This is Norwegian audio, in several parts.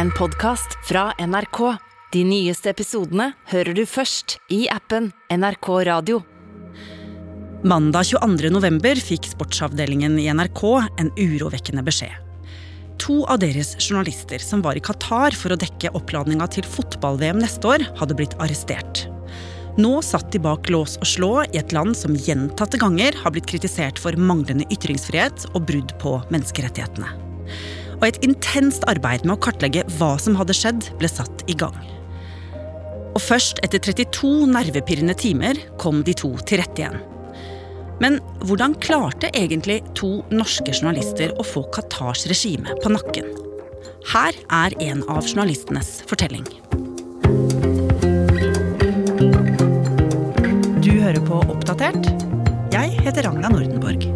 en podkast fra NRK. De nyeste episodene hører du først i appen NRK Radio. Mandag 22. november fikk sportsavdelingen i NRK en urovekkende beskjed. To av deres journalister som var i Qatar for å dekke oppladninga til fotball-VM neste år, hadde blitt arrestert. Nå satt de bak lås og slå i et land som gjentatte ganger har blitt kritisert for manglende ytringsfrihet og brudd på menneskerettighetene. Og et intenst arbeid med å kartlegge hva som hadde skjedd, ble satt i gang. Og først etter 32 nervepirrende timer kom de to til rette igjen. Men hvordan klarte egentlig to norske journalister å få Qatars regime på nakken? Her er en av journalistenes fortelling. Du hører på Oppdatert. Jeg heter Ragna Nordenborg.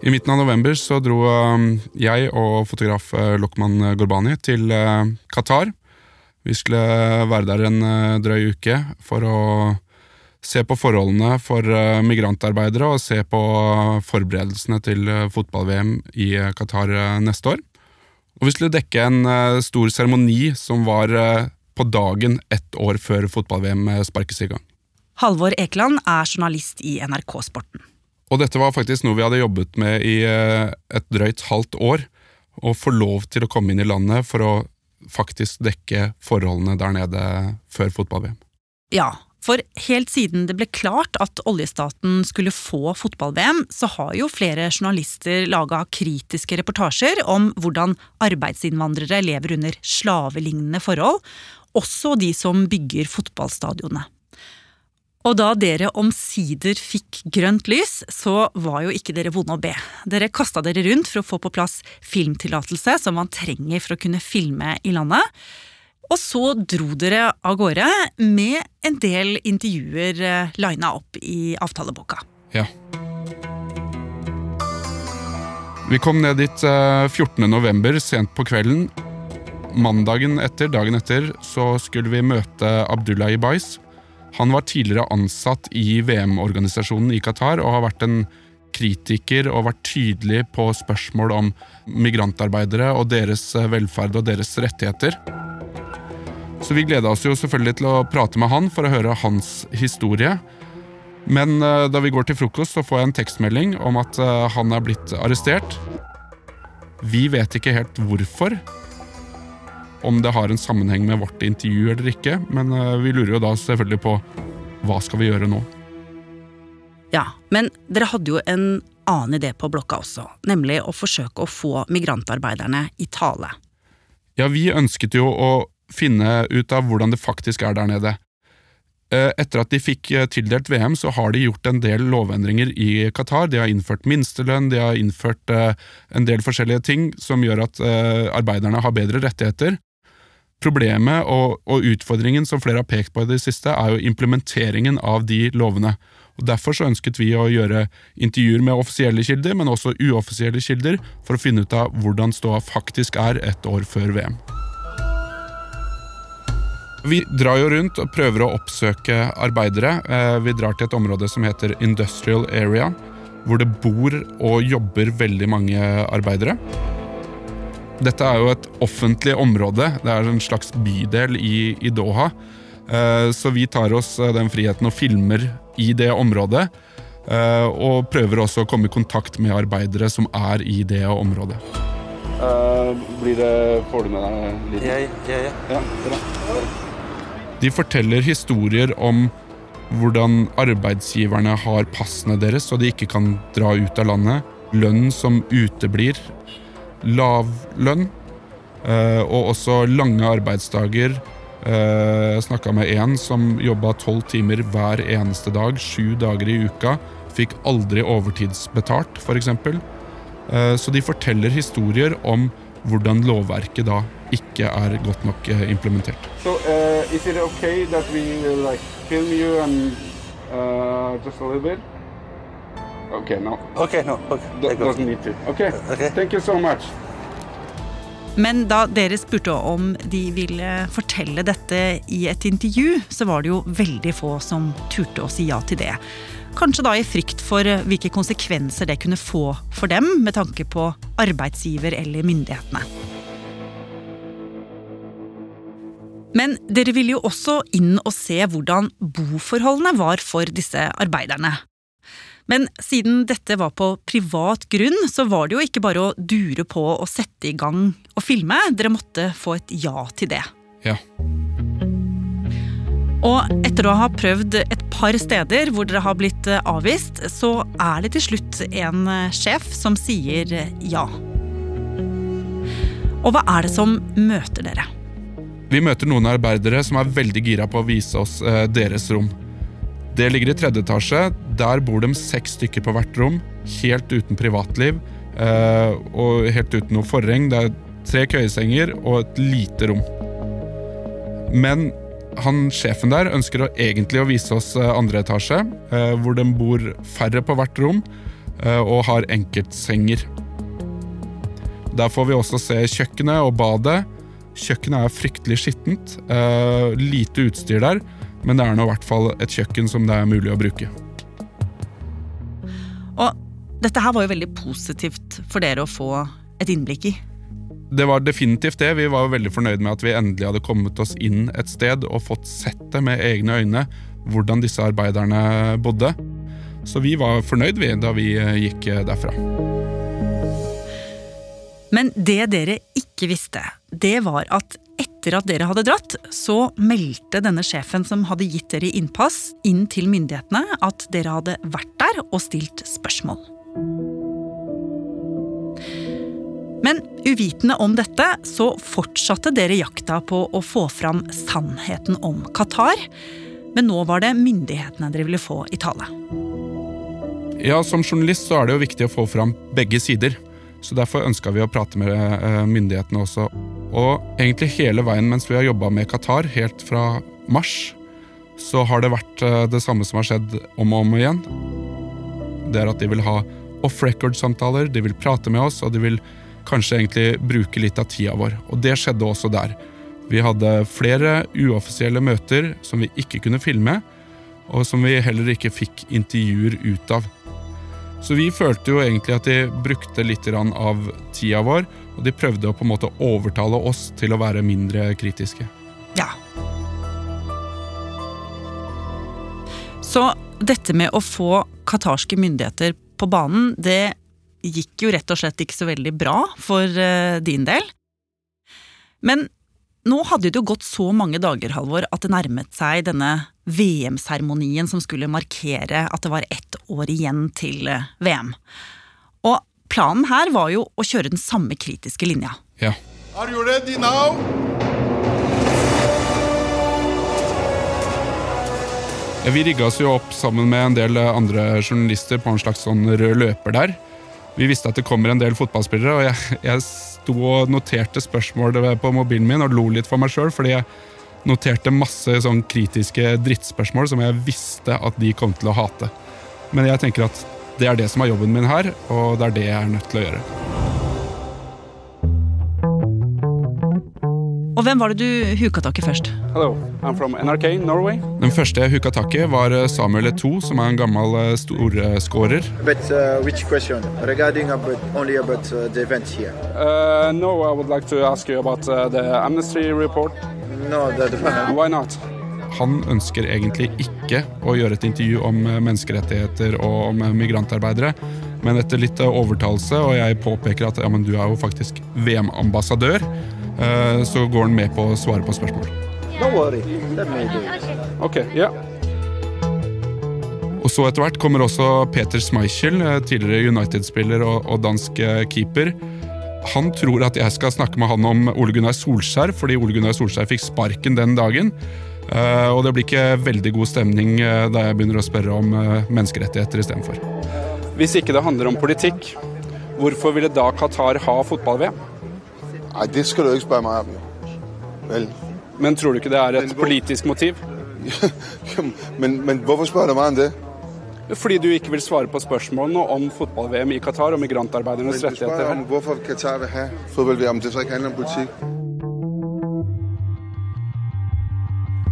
I midten av november så dro um, jeg og fotograf uh, Lokman Gorbani til uh, Qatar. Vi skulle være der en uh, drøy uke for å se på forholdene for migrantarbeidere og se på forberedelsene til fotball-VM i Qatar neste år. Og vi skulle dekke en stor seremoni som var på dagen ett år før fotball-VM sparkes i gang. Halvor Ekeland er journalist i NRK Sporten. Og dette var faktisk noe vi hadde jobbet med i eh, et drøyt halvt år. Å få lov til å komme inn i landet for å faktisk dekke forholdene der nede før fotball-VM. Ja, for helt siden det ble klart at oljestaten skulle få fotball-VM, så har jo flere journalister laga kritiske reportasjer om hvordan arbeidsinnvandrere lever under slavelignende forhold, også de som bygger fotballstadionene. Og da dere omsider fikk grønt lys, så var jo ikke dere vonde å be. Dere kasta dere rundt for å få på plass filmtillatelse som man trenger for å kunne filme i landet. Og så dro dere av gårde med en del intervjuer eh, lina opp i avtaleboka. Ja. Vi kom ned dit 14. Eh, sent på kvelden. Mandagen etter, dagen etter, så skulle vi møte Abdullah Ibais han var tidligere ansatt i VM-organisasjonen i Qatar og har vært en kritiker og vært tydelig på spørsmål om migrantarbeidere og deres eh, velferd og deres rettigheter. Så vi gleda oss jo selvfølgelig til å prate med han for å høre hans historie. Men eh, da vi går til frokost, så får jeg en tekstmelding om at eh, han er blitt arrestert. Vi vet ikke helt hvorfor, om det har en sammenheng med vårt intervju eller ikke, men eh, vi lurer jo da selvfølgelig på hva skal vi gjøre nå? Ja, men dere hadde jo en annen idé på blokka også, nemlig å forsøke å få migrantarbeiderne i tale. Ja, vi ønsket jo å finne ut av hvordan det faktisk er der nede. Eh, etter at de fikk eh, tildelt VM, så har de gjort en del lovendringer i Qatar. De har innført minstelønn, de har innført en del forskjellige ting som gjør at arbeiderne har bedre rettigheter. Problemet og, og, utfordringen som flere har pekt på i det siste, er jo implementeringen av de lovene. Og Derfor så ønsket vi å gjøre intervjuer med offisielle kilder, men også uoffisielle kilder, for å finne ut av hvordan ståa faktisk er et år før VM. Vi drar jo rundt og prøver å oppsøke arbeidere. Eh, vi drar til et område som heter Industrial Area, hvor det bor og jobber veldig mange arbeidere. Dette er jo et offentlig område. Det er en slags bydel i, i Doha. Eh, så vi tar oss eh, den friheten og filmer i det området. Eh, og prøver også å komme i kontakt med arbeidere som er i det området. Uh, blir det Får du med deg litt? Ja, ja, ja. ja De forteller historier om hvordan arbeidsgiverne har passene deres, så de ikke kan dra ut av landet. Lønn som uteblir lav lønn, eh, og også lange arbeidsdager. Eh, jeg snakka med en som jobba tolv timer hver eneste dag, sju dager i uka. Fikk aldri overtidsbetalt, f.eks. Eh, så de forteller historier om hvordan lovverket da ikke er godt nok implementert. So, uh, is it okay that we like film you and uh, just a? Okay, no. Okay, no. Okay. doesn't need to. Okay. okay. Thank you so much. Men da dere spurte om de ville fortelle dette i et intervju, så var det jo veldig få som turte å si ja til det. Kanskje da i frykt for hvilke konsekvenser det kunne få for dem med tanke på arbeidsgiver eller myndighetene. Men dere ville jo også inn og se hvordan boforholdene var for disse arbeiderne. Men siden dette var på privat grunn, så var det jo ikke bare å dure på å sette i gang og filme. Dere måtte få et ja til det. Ja. Og etter å ha prøvd et par steder hvor dere har blitt avvist, så er det til slutt en sjef som sier ja. Og hva er det som møter dere? Vi møter noen arbeidere som er veldig gira på å vise oss eh, deres rom. Det ligger i tredje etasje. Der bor de seks stykker på hvert rom. Helt uten privatliv eh, og helt uten noe forheng. Det er tre køyesenger og et lite rom. Men han sjefen der ønsker å, egentlig å vise oss eh, andre etasje, eh, hvor de bor færre på hvert rom og har enkeltsenger. Der får vi også se kjøkkenet og badet. Kjøkkenet er fryktelig skittent. Lite utstyr der, men det er nå i hvert fall et kjøkken som det er mulig å bruke. Og dette her var jo veldig positivt for dere å få et innblikk i. Det var definitivt det. Vi var jo veldig fornøyd med at vi endelig hadde kommet oss inn et sted og fått sett det med egne øyne, hvordan disse arbeiderne bodde. Så vi var fornøyd vi, da vi eh, gikk derfra. Men det dere ikke visste, det var at etter at dere hadde dratt, så meldte denne sjefen som hadde gitt dere innpass, inn til myndighetene at dere hadde vært der og stilt spørsmål. Men uvitende om dette, så fortsatte dere jakta på å få fram sannheten om Qatar. Men nå var det myndighetene dere ville få i tale. Ja, Som journalist så er det jo viktig å få fram begge sider. Så Derfor ønska vi å prate med eh, myndighetene også. Og egentlig hele veien mens vi har jobba med Qatar, helt fra mars, så har det vært eh, det samme som har skjedd om og om igjen. Det er at de vil ha off record-samtaler, de vil prate med oss, og de vil kanskje egentlig bruke litt av tida vår. Og det skjedde også der. Vi hadde flere uoffisielle møter som vi ikke kunne filme, og som vi heller ikke fikk intervjuer ut av. Så vi følte jo egentlig at de brukte litt av tida vår, og de prøvde å på en måte overtale oss til å være mindre kritiske. Ja. Så dette med å få qatarske myndigheter på banen, det gikk jo rett og slett ikke så veldig bra for uh, din del. Men nå hadde det jo gått så mange dager, Halvor, at det nærmet seg denne VM-seremonien som skulle markere at det var ett år igjen til eh, VM. Og planen her var jo å kjøre den samme kritiske linja. Ja. Are you ready now? Vi rigga oss jo opp sammen med en del andre journalister på en slags sånn rød løper der. Vi visste at det kommer en del fotballspillere, og jeg, jeg sto og noterte spørsmål på mobilen min og lo litt for meg sjøl, fordi jeg noterte masse sånn kritiske drittspørsmål som jeg visste at de kom til å hate. Men jeg tenker at det er det som er jobben min her, og det er det jeg er nødt til å gjøre. Og hvem var det du huka tak i først? Hello, I'm from NRK, Norway. Den første jeg huka tak i, var eh, Samuel Eto'o, som er en gammel eh, storskårer. But uh, which question? Regarding about, only about uh, the event here? Uh, no, I would like to ask you about uh, the amnesty report. No. Why not? Han ønsker egentlig ikke å gjøre et intervju om eh, menneskerettigheter og om migrantarbeidere. Men etter litt overtalelse, og jeg påpeker at ja, men du er jo faktisk VM-ambassadør, Eh, så går han med på å svare på spørsmål. Okay, yeah. Og så etter hvert kommer også Peter Schmeichel, eh, tidligere United-spiller og dansk eh, keeper. Han tror at jeg skal snakke med han om Ole Gunnar Solskjær, fordi Ole Gunnar Solskjær fikk sparken den dagen. Og det blir ikke veldig god stemning da jeg begynner å spørre om menneskerettigheter istedenfor. Hvis ikke det handler om politikk, hvorfor ville da Qatar ha fotball-VM? Nei, det skal du ikke spørre meg om. Vel. Men tror du ikke det er et politisk motiv? men, men, hvorfor spør du meg om det? Fordi du ikke vil svare på spørsmålene om fotball-VM i Qatar og migrantarbeidernes rettigheter. Om hvorfor Qatar vil ha fotball-VM, det så ikke handler om politikk.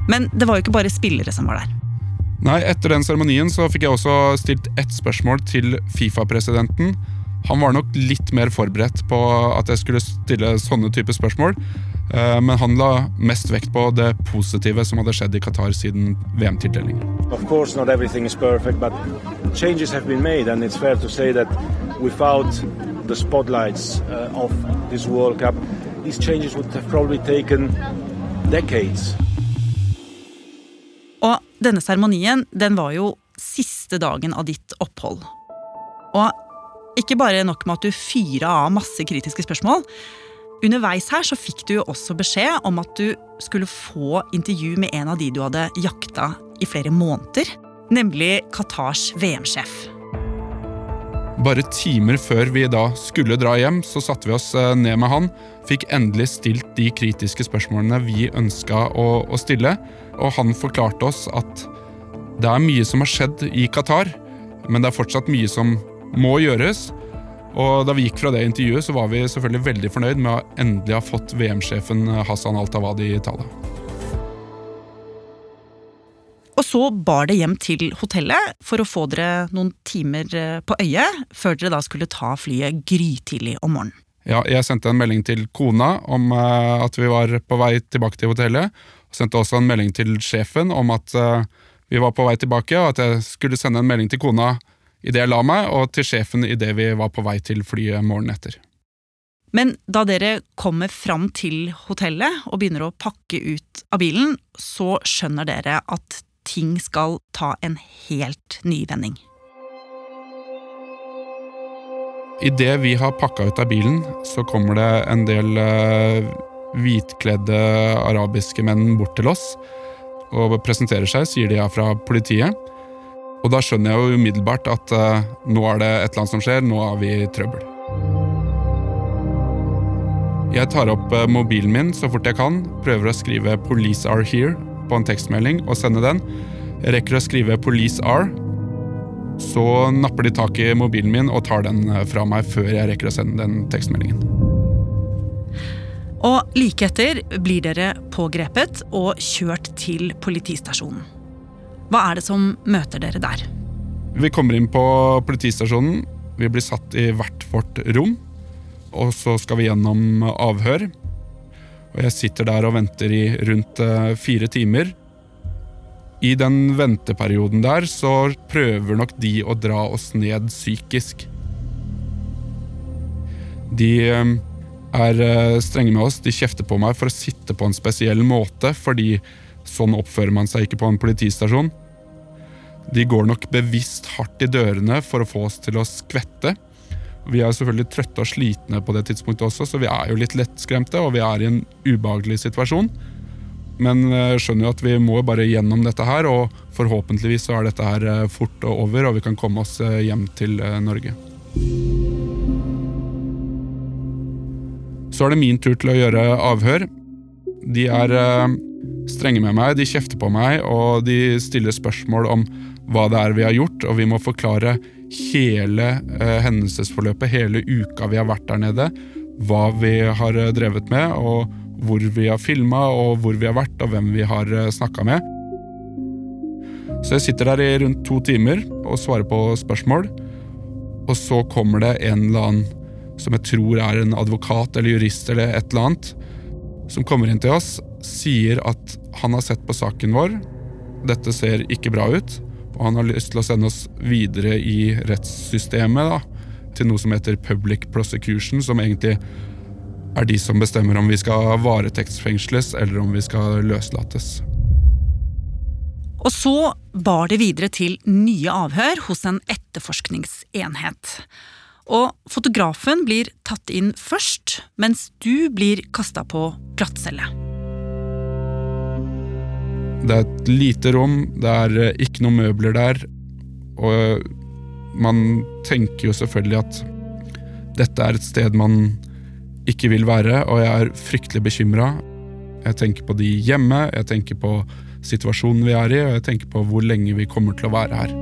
Men det var jo ikke bare spillere som var der. Nei, Etter den seremonien så fikk jeg også stilt ett spørsmål til Fifa-presidenten. Han var nok litt mer forberedt på at jeg skulle stille sånne typer spørsmål. Eh, men han la mest vekt på det positive som hadde skjedd i Qatar siden VM-tildelingen. Of course, not everything is perfect, but changes have been made, and it's fair to say that without the spotlights uh, of this World Cup, these changes would have probably taken decades. Og denne seremonien, den var jo siste dagen av ditt opphold. Og ikke bare nok med at du fyra av masse kritiske spørsmål. Underveis her så fikk du jo også beskjed om at du skulle få intervju med en av de du hadde jakta i flere måneder. Nemlig Qatars VM-sjef. Bare timer før vi da skulle dra hjem, så satte vi oss eh, ned med han. Fikk endelig stilt de kritiske spørsmålene vi ønska å, å stille. Og han forklarte oss at det er mye som har skjedd i Qatar, men det er fortsatt mye som må gjøres. Og da vi gikk fra det intervjuet, så var vi selvfølgelig veldig fornøyd med å endelig ha fått VM-sjefen Hassan Al-Tawadi i tale. Og så bar det hjem til hotellet for å få dere noen timer eh, på øyet, før dere da skulle ta flyet grytidlig om morgenen. Ja, jeg sendte en melding til kona om uh, at vi var på vei tilbake til hotellet. Og sendte også en melding til sjefen om at vi var på vei tilbake, og at jeg skulle sende en melding til kona idet jeg la meg, og til sjefen idet vi var på vei til flyet morgenen etter. Men da dere kommer fram til hotellet og begynner å pakke ut av bilen, så skjønner dere at ting skal ta en helt ny vending. Idet vi har pakka ut av bilen, så kommer det en del uh, hvitkledde arabiske menn bort til oss og presenterer seg, sier de er fra politiet. Og da skjønner jeg jo umiddelbart at uh, nå er det et eller annet som skjer, nå er vi i trøbbel. Jeg tar opp uh, mobilen min så fort jeg kan, prøver å skrive 'Police are here' på en tekstmelding og sende den. Jeg rekker å skrive 'Police are', så napper de tak i mobilen min og tar den fra meg før jeg rekker å sende den tekstmeldingen. Og like etter blir dere pågrepet og kjørt til politistasjonen. Hva er det som møter dere der? Vi kommer inn på politistasjonen. Vi blir satt i hvert vårt rom. Og så skal vi gjennom avhør. Og jeg sitter der og venter i rundt fire timer. I den venteperioden der så prøver nok de å dra oss ned psykisk. De er strenge med oss. De kjefter på meg for å sitte på en spesiell måte, fordi sånn oppfører man seg ikke på en politistasjon. De går nok bevisst hardt i dørene for å få oss til å skvette. Vi er selvfølgelig trøtte og slitne på det tidspunktet også, så vi er jo litt lettskremte, og vi er i en ubehagelig situasjon. Men skjønner jo at vi må bare gjennom dette her, og forhåpentligvis så er dette her fort over, og vi kan komme oss hjem til Norge. Så er det min tur til å gjøre avhør. De er strenge med meg, de kjefter på meg, og de stiller spørsmål om hva det er vi har gjort, og vi må forklare hele eh, hendelsesforløpet, hele uka vi har vært der nede, hva vi har drevet med, og hvor vi har filma, og hvor vi har vært, og hvem vi har snakka med. Så jeg sitter der i rundt to timer og svarer på spørsmål, og så kommer det en eller annen som jeg tror er en advokat eller jurist eller et eller annet, som kommer inn til oss, sier at han har sett på saken vår, dette ser ikke bra ut, og han har lyst til å sende oss videre i rettssystemet, da, til noe som heter public prosecution, som egentlig er de som bestemmer om vi skal varetektsfengsles eller om vi skal løslates. Og så bar det videre til nye avhør hos en etterforskningsenhet. Og fotografen blir tatt inn først, mens du blir kasta på glattcelle. Det er et lite rom, det er ikke noen møbler der, og man tenker jo selvfølgelig at dette er et sted man ikke vil være, og jeg er fryktelig bekymra. Jeg tenker på de hjemme, jeg tenker på situasjonen vi er i, og jeg tenker på hvor lenge vi kommer til å være her.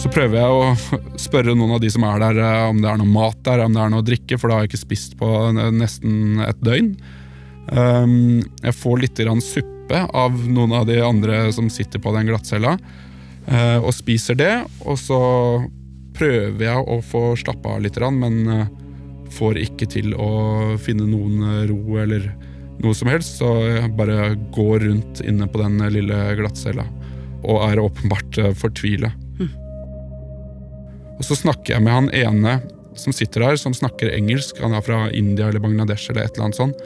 Så prøver jeg å spørre noen av de som er der, om det er noe mat der, om det er noe å drikke, for da har jeg ikke spist på nesten et døgn. Jeg får litt suppe av noen av de andre som sitter på den glattcella, eh, og spiser det. Og så prøver jeg å få slappe av litt, men eh, får ikke til å finne noen ro eller noe som helst, så jeg bare går rundt inne på den lille glattcella og er åpenbart fortvila. Mm. Og så snakker jeg med han ene som sitter der, som snakker engelsk. Han er fra India eller Bangladesh eller et eller annet sånt.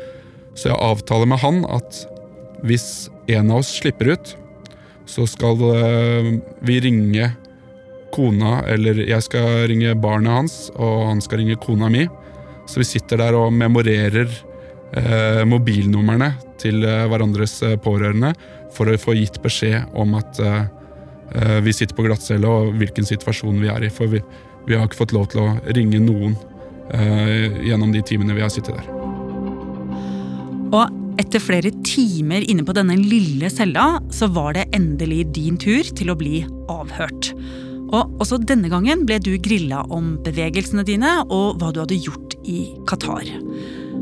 Så jeg avtaler med han at hvis en av oss slipper ut, så skal eh, vi ringe kona, eller jeg skal ringe barnet hans, og han skal ringe kona mi. Så vi sitter der og memorerer eh, mobilnumrene til eh, hverandres eh, pårørende for å få gitt beskjed om at eh, eh, vi sitter på glattcelle og hvilken situasjon vi er i. For vi, vi har ikke fått lov til å ringe noen gjennom de timene vi har sittet der. Og etter flere timer inne på denne lille cella, så var det endelig din tur til å bli avhørt. Og også denne gangen ble du grilla om bevegelsene dine og hva du hadde gjort i Qatar.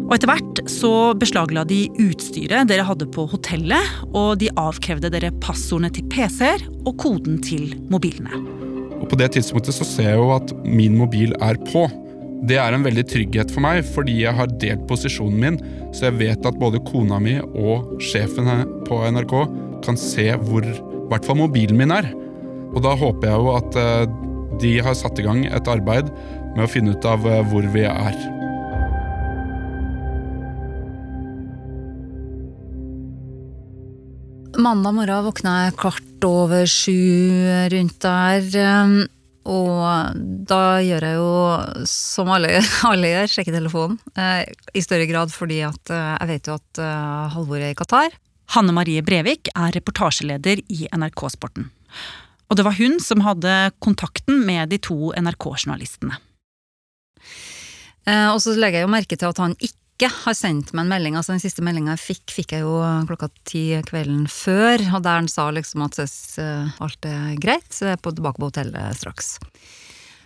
Og etter hvert så beslagla de utstyret dere hadde på hotellet, og de avkrevde dere passordene til PC-er og koden til mobilene. Og På det tidspunktet så ser jeg jo at min mobil er på. Det er en veldig trygghet for meg, fordi jeg har delt posisjonen min, så jeg vet at både kona mi og sjefen på NRK kan se hvor i hvert fall mobilen min er. Og da håper jeg jo at eh, de har satt i gang et arbeid med å finne ut av eh, hvor vi er. Mandag morgen våkna jeg kvart over sju rundt der. Og da gjør jeg jo som alle, alle gjør, sjekker telefonen. Eh, I større grad fordi at eh, jeg vet jo at eh, Halvor er i Qatar. Hanne Marie Brevik er reportasjeleder i NRK Sporten. Og det var hun som hadde kontakten med de to NRK-journalistene. Og så legger jeg jo merke til at han ikke ikke har sendt meg en melding. altså Den siste meldinga jeg fikk, fikk jeg jo klokka ti kvelden før. Og der han sa liksom at uh, alt er greit, så jeg er på, tilbake på hotellet straks.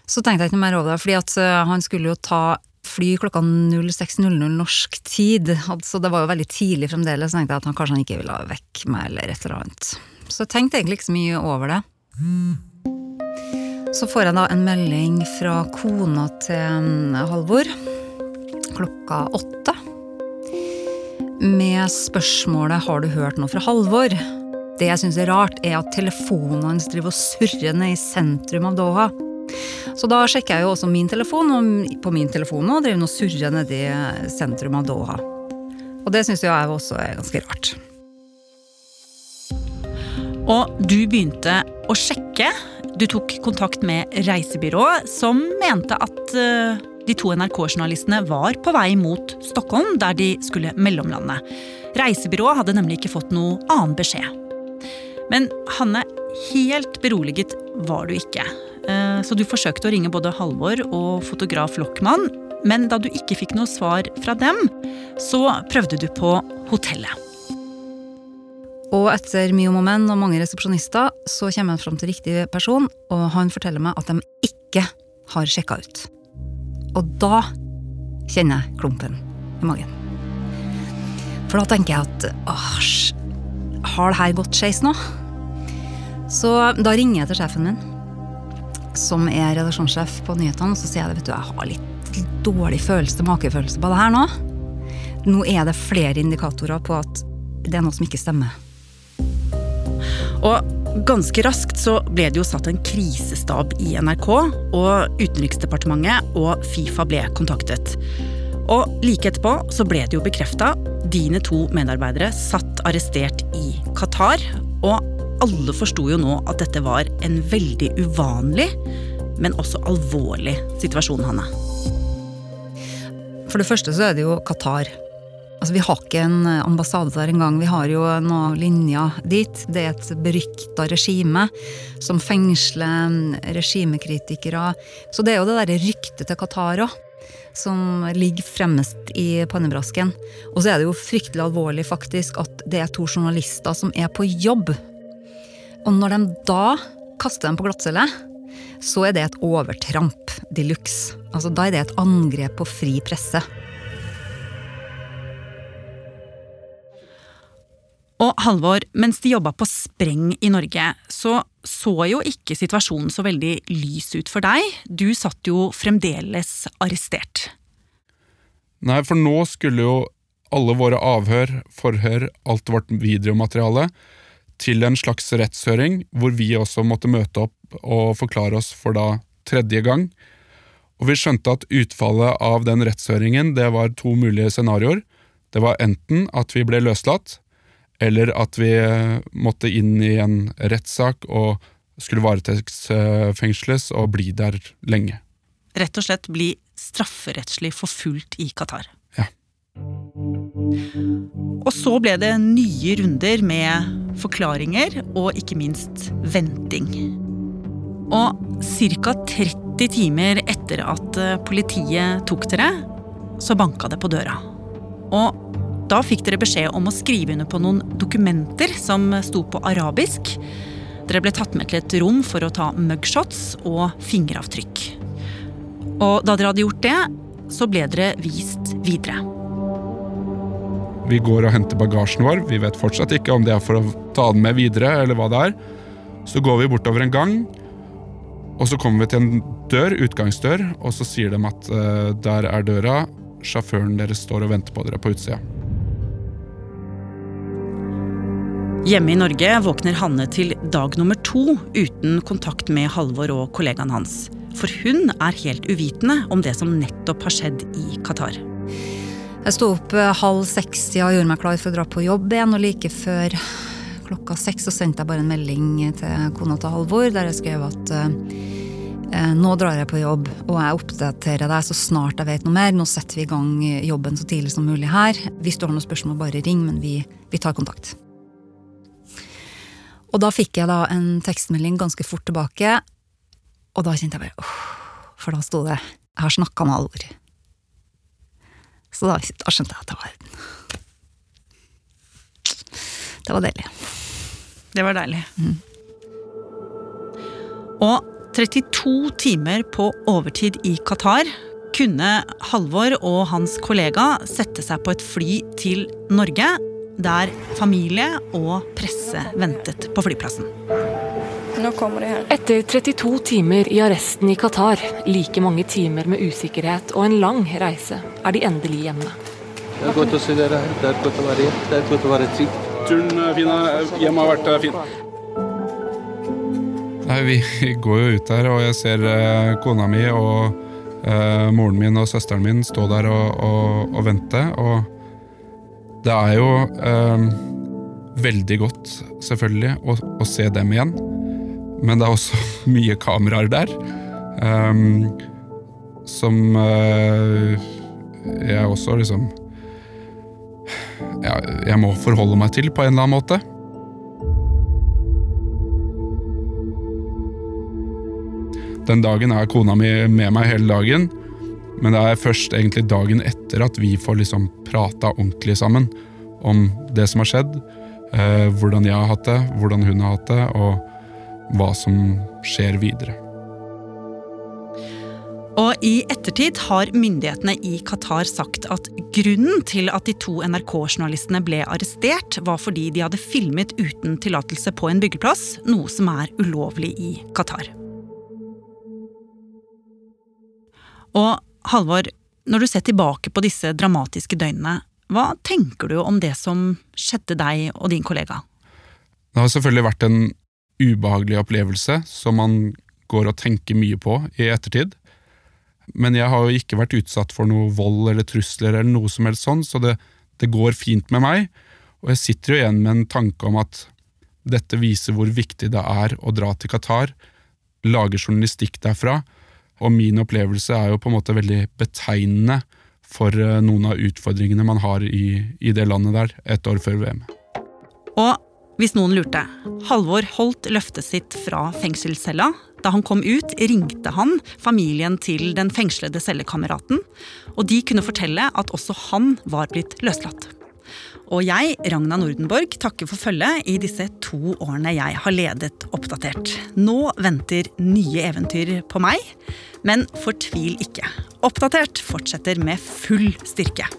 Så tenkte jeg ikke noe mer over det, fordi at uh, han skulle jo ta fly klokka 06.00 norsk tid. Altså det var jo veldig tidlig fremdeles, så tenkte jeg at han kanskje han ikke ville vekke meg eller et eller annet. Så jeg tenkte egentlig ikke så mye over det. Så får jeg da en melding fra kona til mm, Halvor klokka åtte. Med spørsmålet 'Har du hørt noe fra Halvor?' Det jeg syns er rart, er at telefonen hans driver og surrer ned i sentrum av Doha. Så da sjekker jeg jo også min telefon, og på min telefon nå driver den og surrer i sentrum av Doha. Og det syns jeg også er ganske rart. Og du begynte å sjekke. Du tok kontakt med reisebyrået, som mente at uh de to NRK-journalistene var på vei mot Stockholm, der de skulle mellomlande. Reisebyrået hadde nemlig ikke fått noe annen beskjed. Men Hanne, helt beroliget var du ikke. Eh, så du forsøkte å ringe både Halvor og fotograf Lockmann. Men da du ikke fikk noe svar fra dem, så prøvde du på hotellet. Og etter mye om og men og mange resepsjonister, så kommer jeg fram til riktig person, og han forteller meg at de ikke har sjekka ut. Og da kjenner jeg klumpen i magen. For da tenker jeg at æsj, har det her gått skeis nå? Så da ringer jeg til sjefen min, som er redaksjonssjef på nyhetene, og så sier jeg det, vet du, jeg har litt dårlig følelse, makefølelse på det her nå. Nå er det flere indikatorer på at det er noe som ikke stemmer. Og Ganske raskt så ble det jo satt en krisestab i NRK, og Utenriksdepartementet og Fifa ble kontaktet. Og like etterpå så ble det jo bekrefta. Dine to medarbeidere satt arrestert i Qatar. Og alle forsto jo nå at dette var en veldig uvanlig, men også alvorlig situasjon, Hanne. For det første så er det jo Qatar. Altså, vi har ikke en eh, ambassade der engang. Vi har jo noen linjer dit. Det er et berykta regime som fengsler mm, regimekritikere. Så det er jo det derre ryktet til Qatar òg som ligger fremmest i pannebrasken. Og så er det jo fryktelig alvorlig faktisk at det er to journalister som er på jobb. Og når de da kaster dem på glattcelle, så er det et overtramp de luxe. Altså, da er det et angrep på fri presse. Og Halvor, mens de jobba på spreng i Norge, så så jo ikke situasjonen så veldig lys ut for deg. Du satt jo fremdeles arrestert. Nei, for nå skulle jo alle våre avhør, forhør, alt vårt videomateriale til en slags rettshøring, hvor vi også måtte møte opp og forklare oss for da tredje gang. Og vi skjønte at utfallet av den rettshøringen det var to mulige scenarioer. Det var enten at vi ble løslatt, eller at vi måtte inn i en rettssak og skulle varetektsfengsles og bli der lenge. Rett og slett bli strafferettslig forfulgt i Qatar. Ja. Og så ble det nye runder med forklaringer og ikke minst venting. Og ca. 30 timer etter at eh, politiet tok dere, så banka det på døra. Og da fikk dere beskjed om å skrive under på noen dokumenter som sto på arabisk. Dere ble tatt med til et rom for å ta mugshots og fingeravtrykk. Og da dere hadde gjort det, så ble dere vist videre. Vi går og henter bagasjen vår. Vi vet fortsatt ikke om det er for å ta den med videre, eller hva det er. Så går vi bortover en gang, og så kommer vi til en dør, utgangsdør, og så sier de at uh, der er døra. Sjåføren deres står og venter på dere på utsida. Hjemme i Norge våkner Hanne til dag nummer to uten kontakt med Halvor og kollegaen hans. For hun er helt uvitende om det som nettopp har skjedd i Qatar. Jeg sto opp eh, halv seks og gjorde meg klar for å dra på jobb igjen. Og like før klokka seks så sendte jeg bare en melding til kona til Halvor der jeg skrev at eh, nå drar jeg på jobb, og jeg oppdaterer deg så snart jeg vet noe mer. Nå setter vi i gang jobben så tidlig som mulig her. Hvis du har noen spørsmål, bare ring, men vi, vi tar kontakt. Og da fikk jeg da en tekstmelding ganske fort tilbake, og da kjente jeg bare åh, For da sto det 'Jeg har snakka med Alvor'. Så da, da, skjønte jeg at det var Det var deilig. Det var deilig. Mm. Og 32 timer på overtid i Qatar kunne Halvor og hans kollega sette seg på et fly til Norge der familie og presse ventet på flyplassen. Nå kommer de her. Etter 32 timer i arresten i Qatar, like mange timer med usikkerhet og en lang reise, er de endelig hjemme. Det er godt å se dere her. Det er godt å være hjemme. Det er godt å være trygg. Turen eh, fin, Hjemmet har vært fint. fin. Nei, Vi går jo ut der, og jeg ser kona mi og eh, moren min og søsteren min stå der og, og, og vente. Og det er jo eh, veldig godt, selvfølgelig, å, å, se dem igjen. Men det er også mye kameraer der. Eh, som eh, jeg også liksom ja, Jeg må forholde meg til på en eller annen måte. Den dagen er kona mi med meg hele dagen. Men det er først egentlig dagen etter at vi får liksom prata ordentlig sammen om det som har skjedd, eh, hvordan jeg har hatt det, hvordan hun har hatt det, og hva som skjer videre. Og I ettertid har myndighetene i Qatar sagt at grunnen til at de to NRK-journalistene ble arrestert, var fordi de hadde filmet uten tillatelse på en byggeplass, noe som er ulovlig i Qatar. Og Halvor, når du ser tilbake på disse dramatiske døgnene, hva tenker du om det som skjedde deg og din kollega? Det har selvfølgelig vært en ubehagelig opplevelse som man går og tenker mye på i ettertid. Men jeg har jo ikke vært utsatt for noe vold eller trusler eller noe som helst sånn, så det, det går fint med meg. Og jeg sitter jo igjen med en tanke om at dette viser hvor viktig det er å dra til Qatar, lage journalistikk derfra, og min opplevelse er jo på en måte veldig betegnende for eh, noen av utfordringene man har i, i det landet der et år før VM. Og hvis noen lurte, Halvor holdt løftet sitt fra fengselscella. Da han kom ut, ringte han familien til den fengslede cellekameraten, og de kunne fortelle at også han var blitt løslatt. Og jeg, Ragna Nordenborg, takker for følget i disse to årene jeg har ledet Oppdatert. Nå venter nye eventyr på meg, men fortvil ikke. Oppdatert fortsetter med full styrke.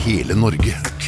Hele Norge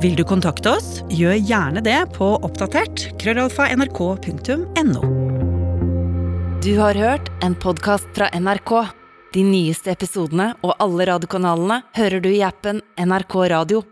Vil du kontakte oss, gjør gjerne det på oppdatert krøllalfa nrk.no. Du har hørt en podkast fra NRK. De nyeste episodene og alle radiokanalene hører du i appen NRK Radio.